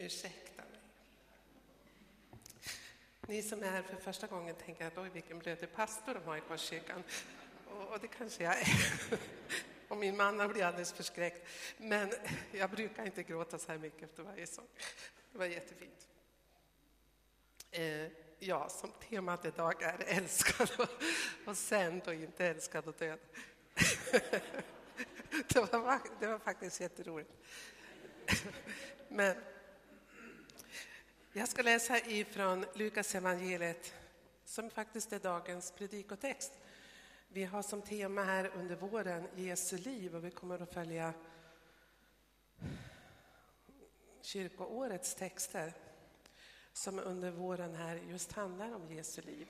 Ursäkta mig. Ni som är här för första gången tänker att oj vilken blödig pastor de har i Korskyrkan. Och, och det kanske jag är. Och min man har blivit alldeles förskräckt. Men jag brukar inte gråta så här mycket efter varje sång. Det var jättefint. Eh, ja, som temat idag är älskad och, och sänd och inte älskad och död. det, var, det var faktiskt jätteroligt. Men jag ska läsa ifrån Lukas evangeliet som faktiskt är dagens predikotext. Vi har som tema här under våren Jesu liv och vi kommer att följa kyrkoårets texter som under våren här just handlar om Jesu liv.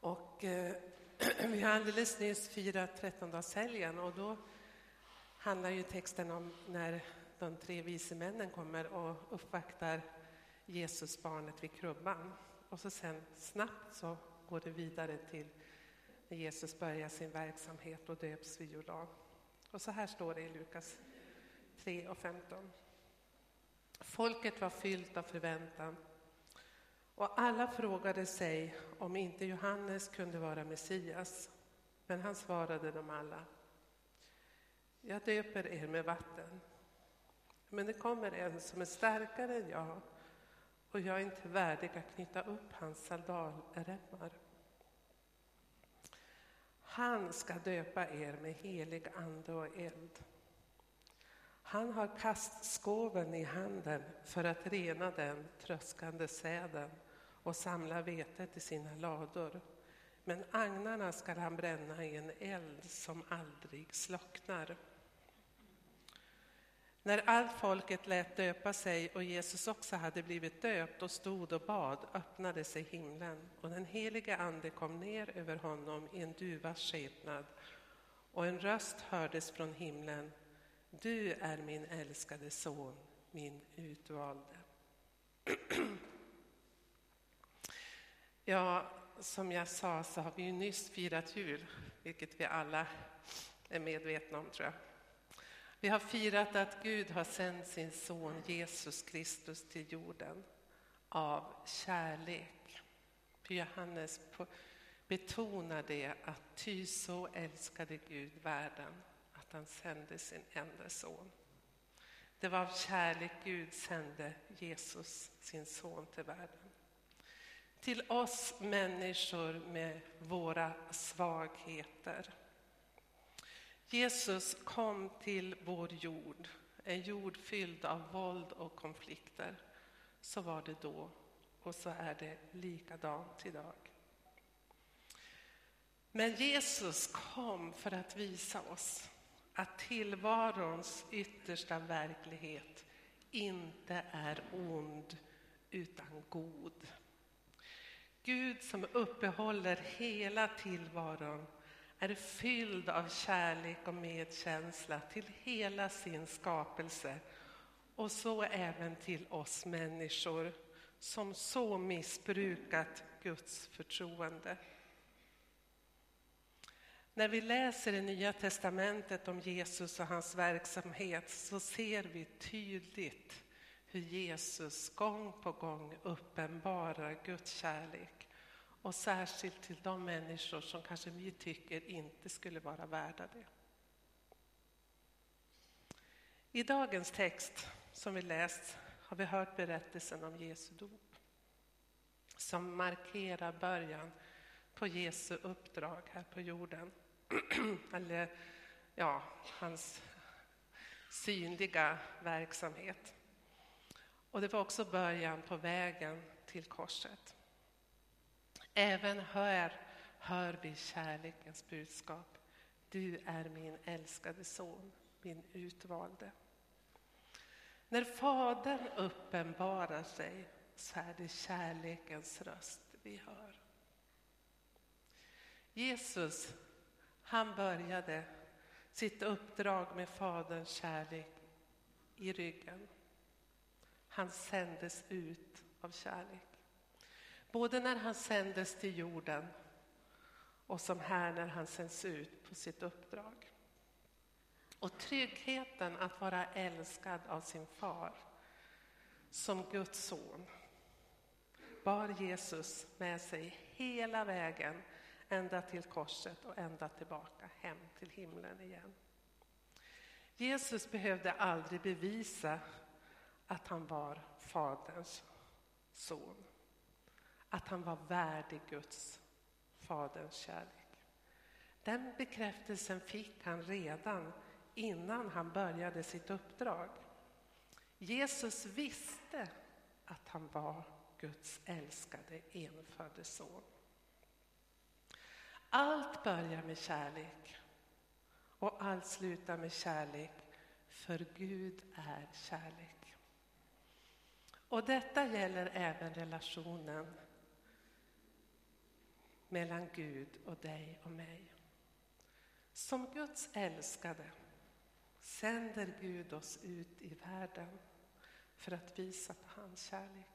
Och eh, vi har alldeles nyss firat trettondagshelgen och då handlar ju texten om när de tre vise männen kommer och uppvaktar Jesusbarnet vid krubban. Och så sen snabbt så går det vidare till när Jesus börjar sin verksamhet och döps vid Jordan. Och så här står det i Lukas 3 och 15. Folket var fyllt av förväntan och alla frågade sig om inte Johannes kunde vara Messias. Men han svarade dem alla. Jag döper er med vatten. Men det kommer en som är starkare än jag och jag är inte värdig att knyta upp hans sandalremmar. Han ska döpa er med helig ande och eld. Han har kastskåven i handen för att rena den tröskande säden och samla vetet i sina lador. Men agnarna ska han bränna i en eld som aldrig slocknar. När allt folket lät döpa sig och Jesus också hade blivit döpt och stod och bad öppnade sig himlen och den helige ande kom ner över honom i en duvas skepnad och en röst hördes från himlen. Du är min älskade son, min utvalde. Ja, som jag sa så har vi ju nyss firat jul, vilket vi alla är medvetna om tror jag. Vi har firat att Gud har sänt sin son Jesus Kristus till jorden av kärlek. För Johannes betonar det att ty så älskade Gud världen att han sände sin enda son. Det var av kärlek Gud sände Jesus, sin son, till världen. Till oss människor med våra svagheter Jesus kom till vår jord, en jord fylld av våld och konflikter. Så var det då och så är det likadant idag. Men Jesus kom för att visa oss att tillvarons yttersta verklighet inte är ond utan god. Gud som uppehåller hela tillvaron är fylld av kärlek och medkänsla till hela sin skapelse och så även till oss människor som så missbrukat Guds förtroende. När vi läser i Nya testamentet om Jesus och hans verksamhet så ser vi tydligt hur Jesus gång på gång uppenbarar Guds kärlek och särskilt till de människor som kanske vi tycker inte skulle vara värda det. I dagens text som vi läst har vi hört berättelsen om Jesu dop som markerar början på Jesu uppdrag här på jorden. Eller ja, hans synliga verksamhet. Och det var också början på vägen till korset. Även här hör vi kärlekens budskap. Du är min älskade son, min utvalde. När Fadern uppenbarar sig så är det kärlekens röst vi hör. Jesus, han började sitt uppdrag med Faderns kärlek i ryggen. Han sändes ut av kärlek. Både när han sändes till jorden och som här när han sänds ut på sitt uppdrag. Och tryggheten att vara älskad av sin far som Guds son bar Jesus med sig hela vägen ända till korset och ända tillbaka hem till himlen igen. Jesus behövde aldrig bevisa att han var Faderns son. Att han var värdig Guds, Faderns kärlek. Den bekräftelsen fick han redan innan han började sitt uppdrag. Jesus visste att han var Guds älskade enfödde son. Allt börjar med kärlek och allt slutar med kärlek, för Gud är kärlek. Och detta gäller även relationen mellan Gud och dig och mig. Som Guds älskade sänder Gud oss ut i världen för att visa på hans kärlek.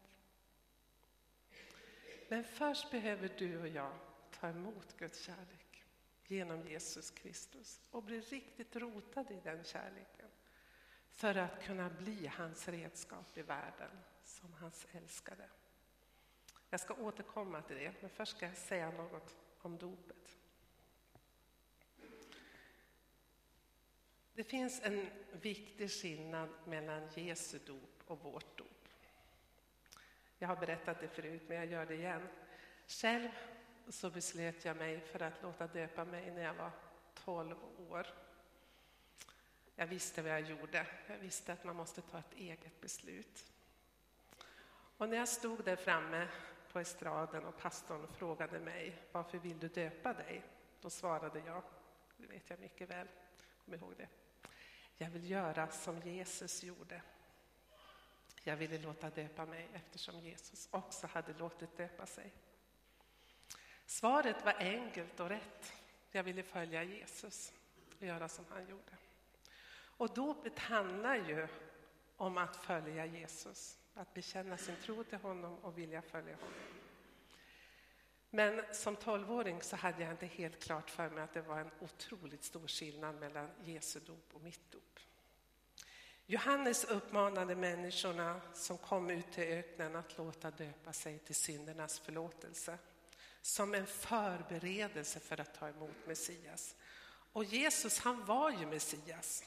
Men först behöver du och jag ta emot Guds kärlek genom Jesus Kristus och bli riktigt rotade i den kärleken för att kunna bli hans redskap i världen som hans älskade. Jag ska återkomma till det, men först ska jag säga något om dopet. Det finns en viktig skillnad mellan Jesu dop och vårt dop. Jag har berättat det förut, men jag gör det igen. Själv så beslöt jag mig för att låta döpa mig när jag var 12 år. Jag visste vad jag gjorde. Jag visste att man måste ta ett eget beslut. Och när jag stod där framme på estraden och pastorn frågade mig varför vill du döpa dig? Då svarade jag, det vet jag mycket väl, kom ihåg det. Jag vill göra som Jesus gjorde. Jag ville låta döpa mig eftersom Jesus också hade låtit döpa sig. Svaret var enkelt och rätt. Jag ville följa Jesus och göra som han gjorde. Och dopet handlar ju om att följa Jesus, att bekänna sin tro till honom och vilja följa honom. Men som tolvåring så hade jag inte helt klart för mig att det var en otroligt stor skillnad mellan Jesu dop och mitt dop. Johannes uppmanade människorna som kom ut till öknen att låta döpa sig till syndernas förlåtelse som en förberedelse för att ta emot Messias. Och Jesus, han var ju Messias.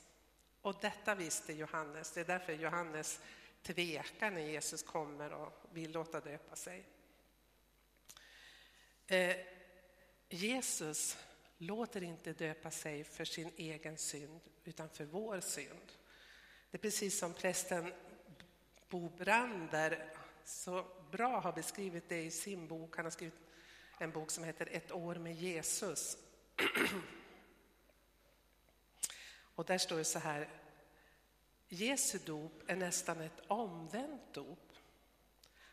Och detta visste Johannes. Det är därför Johannes tveka när Jesus kommer och vill låta döpa sig. Eh, Jesus låter inte döpa sig för sin egen synd, utan för vår synd. Det är precis som prästen Bo Brander så bra har beskrivit det i sin bok. Han har skrivit en bok som heter Ett år med Jesus. Och där står det så här. Jesu dop är nästan ett omvänt dop.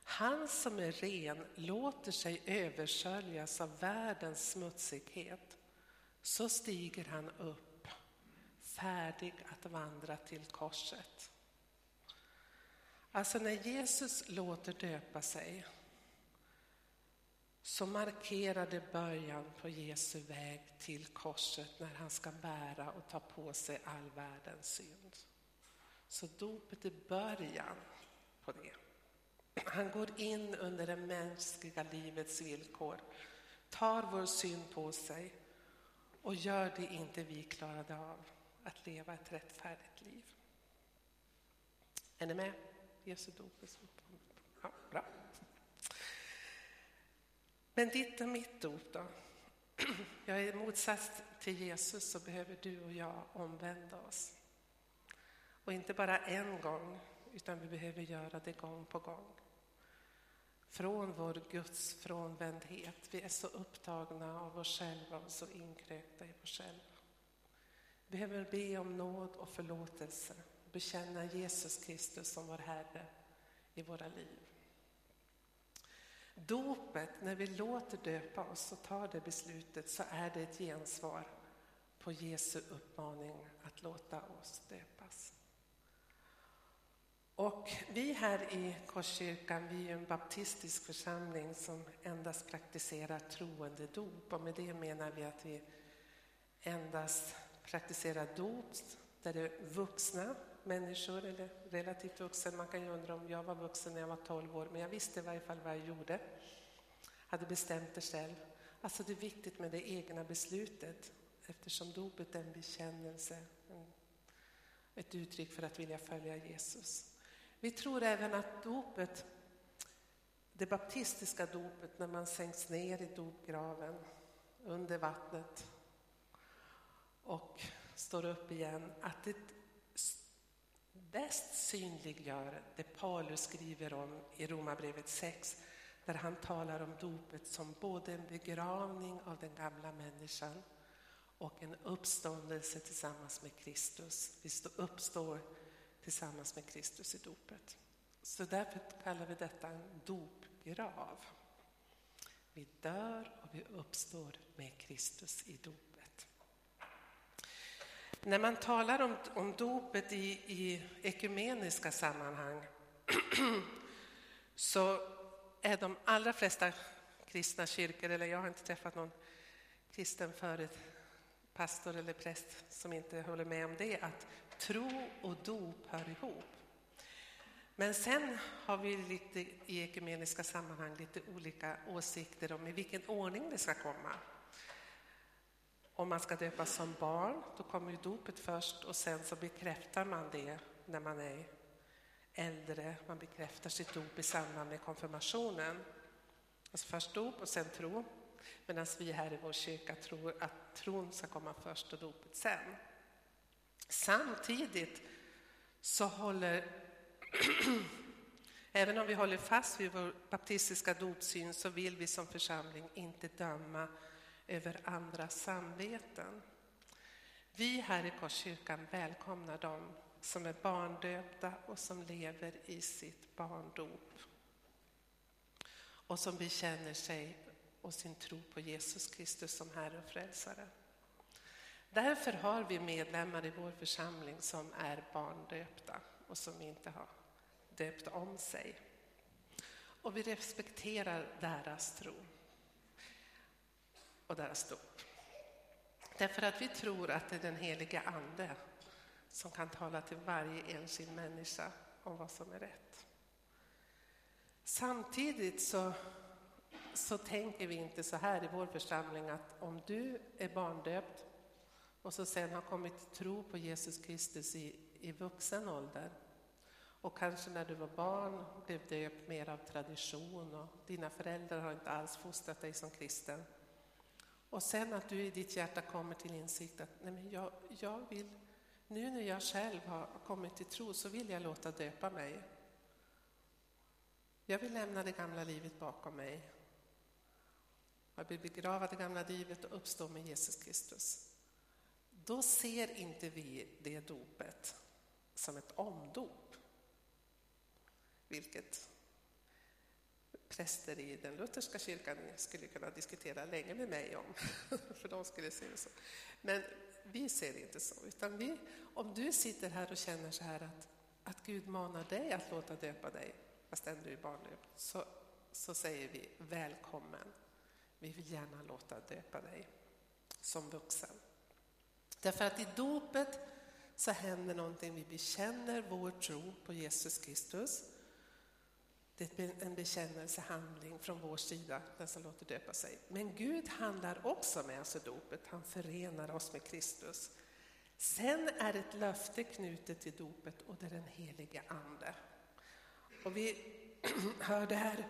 Han som är ren låter sig översköljas av världens smutsighet. Så stiger han upp, färdig att vandra till korset. Alltså när Jesus låter döpa sig så markerar det början på Jesu väg till korset när han ska bära och ta på sig all världens synd. Så dopet är början på det. Han går in under det mänskliga livets villkor, tar vår synd på sig och gör det inte vi klarade av, att leva ett rättfärdigt liv. Är ni med? Jesu dop är ja, bra. Men ditt och mitt dop då? Jag är motsats till Jesus så behöver du och jag omvända oss. Och inte bara en gång, utan vi behöver göra det gång på gång. Från vår Guds frånvändhet. Vi är så upptagna av oss själva och så inkrökta i oss själva. Vi behöver be om nåd och förlåtelse. Bekänna Jesus Kristus som vår Herre i våra liv. Dopet, när vi låter döpa oss och tar det beslutet så är det ett gensvar på Jesu uppmaning att låta oss döpas. Och vi här i Korskyrkan, vi är en baptistisk församling som endast praktiserar troende dop och med det menar vi att vi endast praktiserar dop där det är vuxna människor, eller relativt vuxen. Man kan ju undra om jag var vuxen när jag var 12 år, men jag visste i varje fall vad jag gjorde. Hade bestämt det själv. Alltså det är viktigt med det egna beslutet eftersom dopet är en bekännelse, ett uttryck för att vilja följa Jesus. Vi tror även att dopet, det baptistiska dopet, när man sänks ner i dopgraven under vattnet och står upp igen, att det bäst synliggör det Paulus skriver om i Romarbrevet 6, där han talar om dopet som både en begravning av den gamla människan och en uppståndelse tillsammans med Kristus. Vi uppstår tillsammans med Kristus i dopet. Så därför kallar vi detta en dopgrav. Vi dör och vi uppstår med Kristus i dopet. När man talar om, om dopet i, i ekumeniska sammanhang så är de allra flesta kristna kyrkor, eller jag har inte träffat någon kristen förut, pastor eller präst som inte håller med om det, att tro och dop hör ihop. Men sen har vi lite i ekumeniska sammanhang lite olika åsikter om i vilken ordning det ska komma. Om man ska döpas som barn, då kommer ju dopet först och sen så bekräftar man det när man är äldre. Man bekräftar sitt dop i samband med konfirmationen. Alltså först dop och sen tro. Medan vi här i vår kyrka tror att tron ska komma först och dopet sen. Samtidigt så håller, även om vi håller fast vid vår baptistiska dopsyn så vill vi som församling inte döma över andras samveten. Vi här i Korskyrkan välkomnar dem som är barndöpta och som lever i sitt barndop och som bekänner sig och sin tro på Jesus Kristus som Herre och Frälsare. Därför har vi medlemmar i vår församling som är barndöpta och som inte har döpt om sig. Och vi respekterar deras tro och deras dop. Därför att vi tror att det är den heliga Ande som kan tala till varje enskild människa om vad som är rätt. Samtidigt så, så tänker vi inte så här i vår församling att om du är barndöpt och som sen har kommit till tro på Jesus Kristus i, i vuxen ålder och kanske när du var barn blev döpt mer av tradition och dina föräldrar har inte alls fostrat dig som kristen. Och sen att du i ditt hjärta kommer till insikt att nej men jag, jag vill, nu när jag själv har kommit till tro så vill jag låta döpa mig. Jag vill lämna det gamla livet bakom mig. Jag vill begrava det gamla livet och uppstå med Jesus Kristus då ser inte vi det dopet som ett omdop. Vilket präster i den lutherska kyrkan skulle kunna diskutera länge med mig om, för de skulle se det så. Men vi ser det inte så, utan vi, om du sitter här och känner så här att, att Gud manar dig att låta döpa dig, fastän du är barndöpt, så, så säger vi välkommen. Vi vill gärna låta döpa dig som vuxen. Därför att i dopet så händer någonting. Vi bekänner vår tro på Jesus Kristus. Det är en bekännelsehandling från vår sida, den som låter döpa sig. Men Gud handlar också med oss i dopet. Han förenar oss med Kristus. Sen är ett löfte knutet till dopet och det är den helige Ande. Och vi hörde här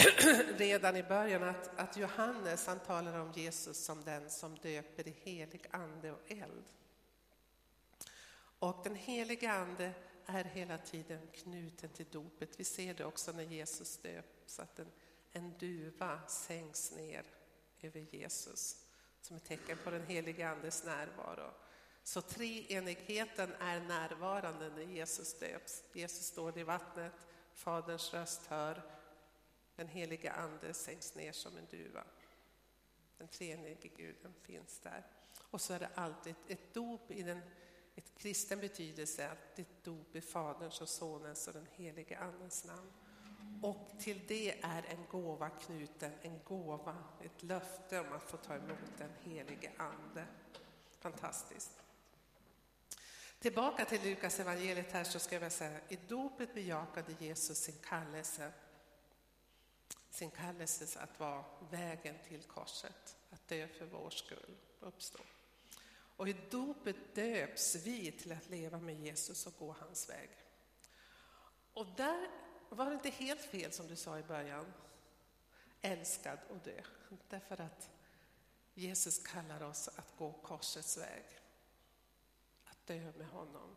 redan i början att, att Johannes han talar om Jesus som den som döper i helig ande och eld. Och den heliga ande är hela tiden knuten till dopet. Vi ser det också när Jesus döps, att en, en duva sänks ner över Jesus som ett tecken på den heliga andes närvaro. Så treenigheten är närvarande när Jesus döps. Jesus står i vattnet, Faderns röst hör, den helige Ande sänks ner som en duva. Den treenige guden finns där. Och så är det alltid ett dop i den ett kristen betydelse, att ett dop i Faderns och Sonens och den helige Andens namn. Och till det är en gåva knuten, en gåva, ett löfte om att få ta emot den helige Ande. Fantastiskt. Tillbaka till Lukas evangeliet här så ska jag säga, i dopet bejakade Jesus sin kallelse. Sin kallelse att vara vägen till korset, att dö för vår skull och uppstå. Och i dopet döps vi till att leva med Jesus och gå hans väg. Och där var det inte helt fel som du sa i början, älskad och dö. Därför att Jesus kallar oss att gå korsets väg. Att dö med honom.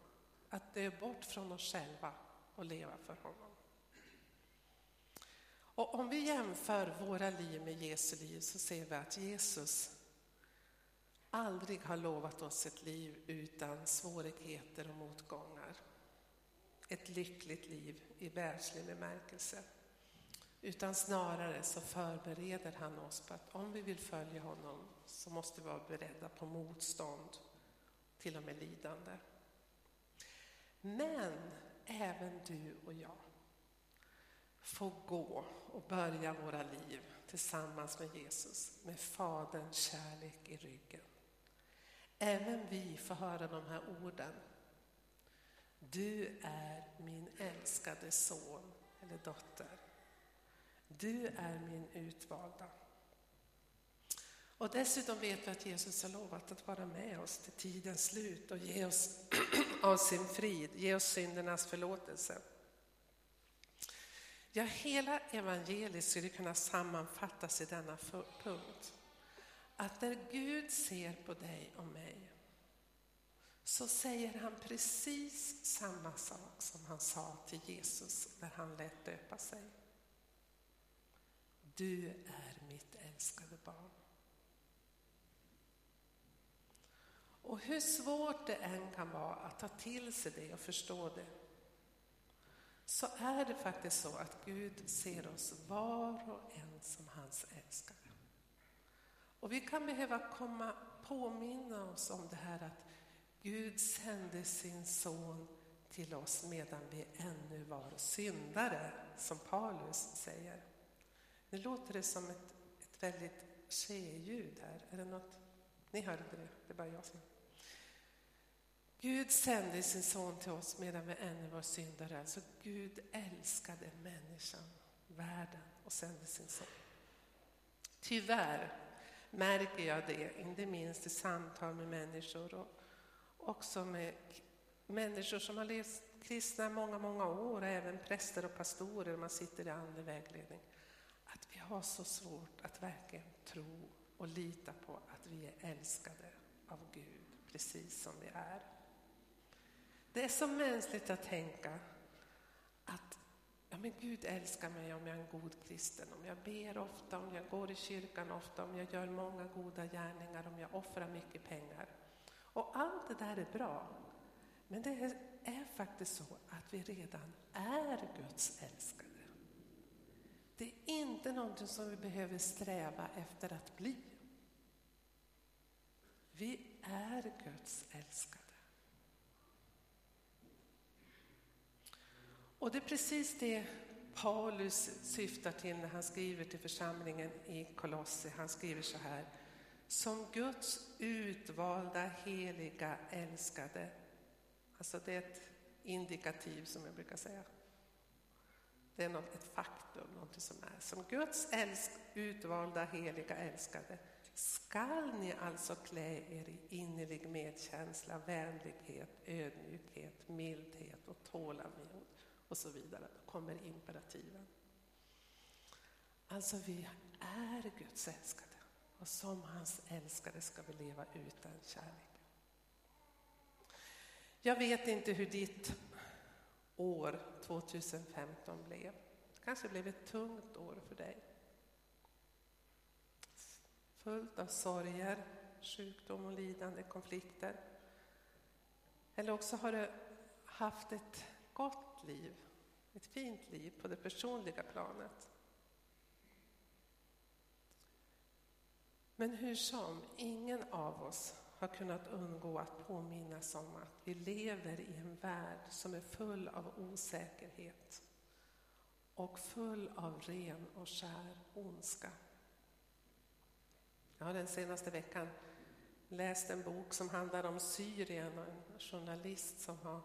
Att dö bort från oss själva och leva för honom. Och om vi jämför våra liv med Jesu liv så ser vi att Jesus aldrig har lovat oss ett liv utan svårigheter och motgångar. Ett lyckligt liv i världslig bemärkelse. Utan snarare så förbereder han oss på att om vi vill följa honom så måste vi vara beredda på motstånd, till och med lidande. Men även du och jag få gå och börja våra liv tillsammans med Jesus med Faderns kärlek i ryggen. Även vi får höra de här orden. Du är min älskade son eller dotter. Du är min utvalda. Och dessutom vet vi att Jesus har lovat att vara med oss till tidens slut och ge oss av sin frid, ge oss syndernas förlåtelse. Ja, hela evangeliet skulle kunna sammanfattas i denna punkt. Att när Gud ser på dig och mig så säger han precis samma sak som han sa till Jesus när han lät döpa sig. Du är mitt älskade barn. Och hur svårt det än kan vara att ta till sig det och förstå det, så är det faktiskt så att Gud ser oss var och en som hans älskare. Och vi kan behöva komma påminna oss om det här att Gud sände sin son till oss medan vi ännu var syndare, som Paulus säger. Nu låter det som ett, ett väldigt tjejljud här. Är det något? Ni hörde det, det är bara jag som... Gud sände sin son till oss medan vi ännu var syndare. Alltså Gud älskade människan, världen och sände sin son. Tyvärr märker jag det, inte minst i samtal med människor och också med människor som har levt kristna många, många år, även präster och pastorer, man sitter i andlig vägledning, att vi har så svårt att verkligen tro och lita på att vi är älskade av Gud, precis som vi är. Det är så mänskligt att tänka att ja, men Gud älskar mig om jag är en god kristen, om jag ber ofta, om jag går i kyrkan ofta, om jag gör många goda gärningar, om jag offrar mycket pengar. Och allt det där är bra. Men det är, är faktiskt så att vi redan är Guds älskade. Det är inte någonting som vi behöver sträva efter att bli. Vi är Guds älskade. Och det är precis det Paulus syftar till när han skriver till församlingen i Kolossi. Han skriver så här. Som Guds utvalda, heliga, älskade. Alltså det är ett indikativ som jag brukar säga. Det är något, ett faktum, något som är. Som Guds älsk, utvalda, heliga, älskade skall ni alltså klä er i innerlig medkänsla, vänlighet, ödmjukhet, mildhet och tålamod och så vidare. Då kommer imperativen. Alltså vi är Guds älskade och som hans älskade ska vi leva ut den kärleken. Jag vet inte hur ditt år 2015 blev. Det kanske blev ett tungt år för dig. Fullt av sorger, sjukdom och lidande, konflikter. Eller också har du haft ett gott liv, ett fint liv på det personliga planet. Men hur som, ingen av oss har kunnat undgå att påminnas om att vi lever i en värld som är full av osäkerhet och full av ren och skär ondska. Jag har den senaste veckan läst en bok som handlar om Syrien och en journalist som har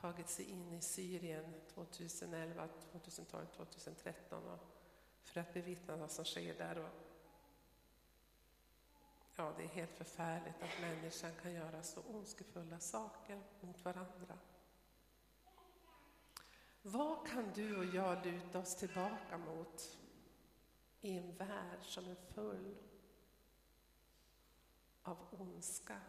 tagit sig in i Syrien 2011, 2012, 2013 och för att bevittna vad som sker där. Och ja, det är helt förfärligt att människan kan göra så ondskefulla saker mot varandra. Vad kan du och jag luta oss tillbaka mot i en värld som är full av ondska?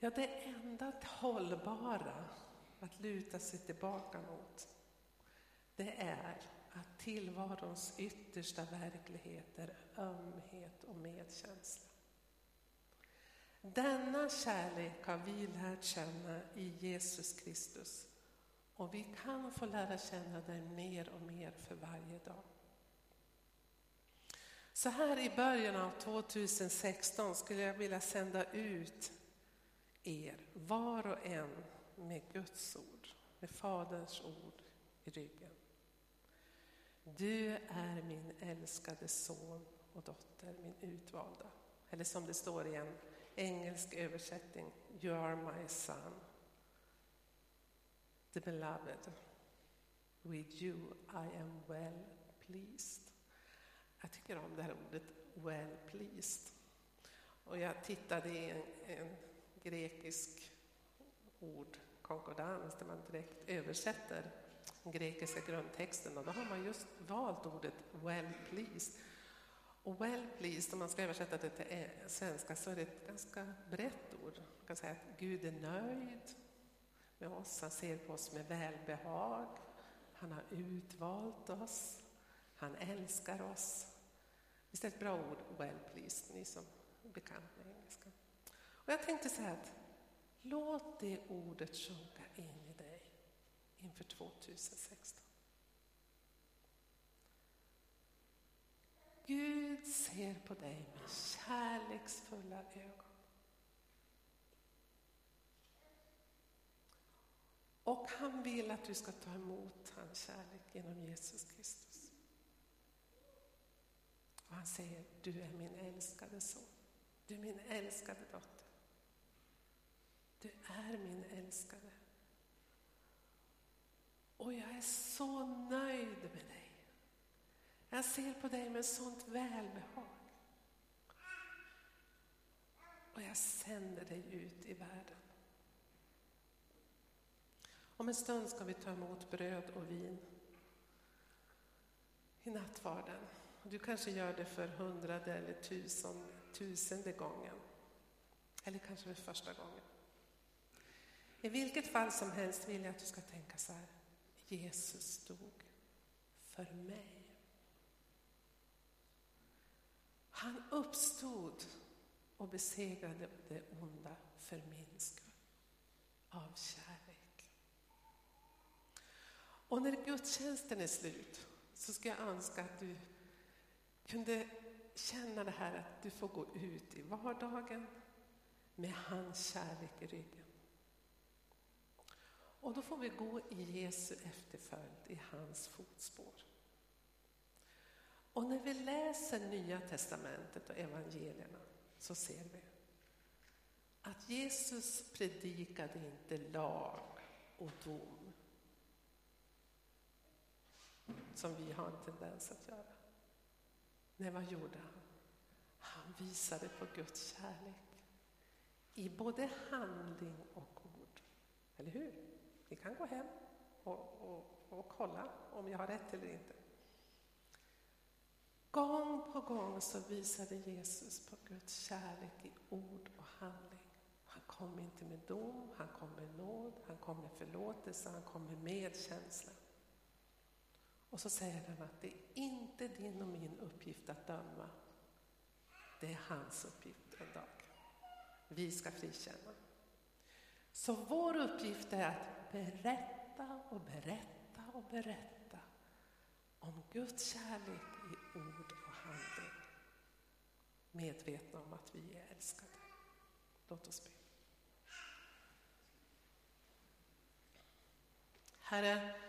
Ja, det enda hållbara att luta sig tillbaka mot, det är att tillvarons yttersta verklighet är ömhet och medkänsla. Denna kärlek har vi lärt känna i Jesus Kristus och vi kan få lära känna den mer och mer för varje dag. Så här i början av 2016 skulle jag vilja sända ut er, var och en, med Guds ord, med Faderns ord i ryggen. Du är min älskade son och dotter, min utvalda. Eller som det står i en engelsk översättning, You are my son, the beloved. With you I am well pleased. Jag tycker om det här ordet well pleased. Och jag tittade i en, en grekisk ord, konkordans, där man direkt översätter den grekiska grundtexten och då har man just valt ordet well pleased. Och well pleased, om man ska översätta det till eh, svenska, så är det ett ganska brett ord. Man kan säga att Gud är nöjd med oss, han ser på oss med välbehag, han har utvalt oss, han älskar oss. Visst är det ett bra ord, well pleased, ni som är bekanta med engelska. Och jag tänkte så här att låt det ordet sjunka in i dig inför 2016. Gud ser på dig med kärleksfulla ögon. Och han vill att du ska ta emot hans kärlek genom Jesus Kristus. Och han säger, du är min älskade son. Du är min älskade dotter. Du är min älskade. Och jag är så nöjd med dig. Jag ser på dig med sånt välbehag. Och jag sänder dig ut i världen. Om en stund ska vi ta emot bröd och vin i nattvarden. Du kanske gör det för hundrade eller tusen, tusende gången. Eller kanske för första gången. I vilket fall som helst vill jag att du ska tänka så här. Jesus dog för mig. Han uppstod och besegrade det onda för min skull, av kärlek. Och när gudstjänsten är slut så ska jag önska att du kunde känna det här att du får gå ut i vardagen med hans kärlek i ryggen. Och då får vi gå i Jesu efterföljd, i hans fotspår. Och när vi läser Nya Testamentet och evangelierna så ser vi att Jesus predikade inte lag och dom som vi har en tendens att göra. Nej, vad gjorde han? Han visade på Guds kärlek i både handling och ord. Eller hur? Ni kan gå hem och, och, och kolla om jag har rätt eller inte. Gång på gång så visade Jesus på Guds kärlek i ord och handling. Han kom inte med dom, han kom med nåd, han kom med förlåtelse, han kom med medkänsla. Och så säger han att det är inte din och min uppgift att döma. Det är hans uppgift en dag. Vi ska frikänna. Så vår uppgift är att berätta och berätta och berätta om Guds kärlek i ord och handling. Medvetna om att vi är älskade. Låt oss be. Herre,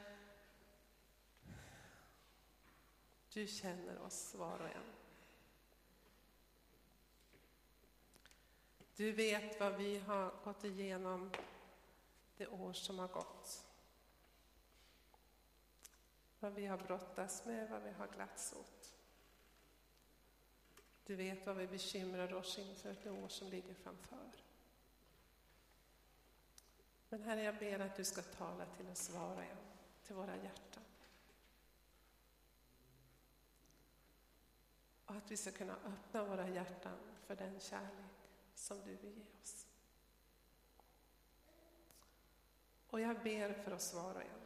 du känner oss var och en. Du vet vad vi har gått igenom det år som har gått. Vad vi har brottats med, vad vi har glatts åt. Du vet vad vi bekymrar oss inför det år som ligger framför. Men Herre, jag ber att du ska tala till oss var och en, till våra hjärtan. Och att vi ska kunna öppna våra hjärtan för den kärlek som du vill ge oss. Och jag ber för oss var och en,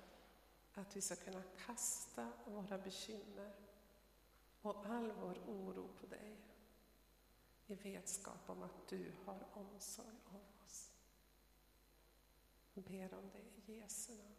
att vi ska kunna kasta våra bekymmer och all vår oro på dig i vetskap om att du har omsorg om oss. Jag ber om det i Jesu namn.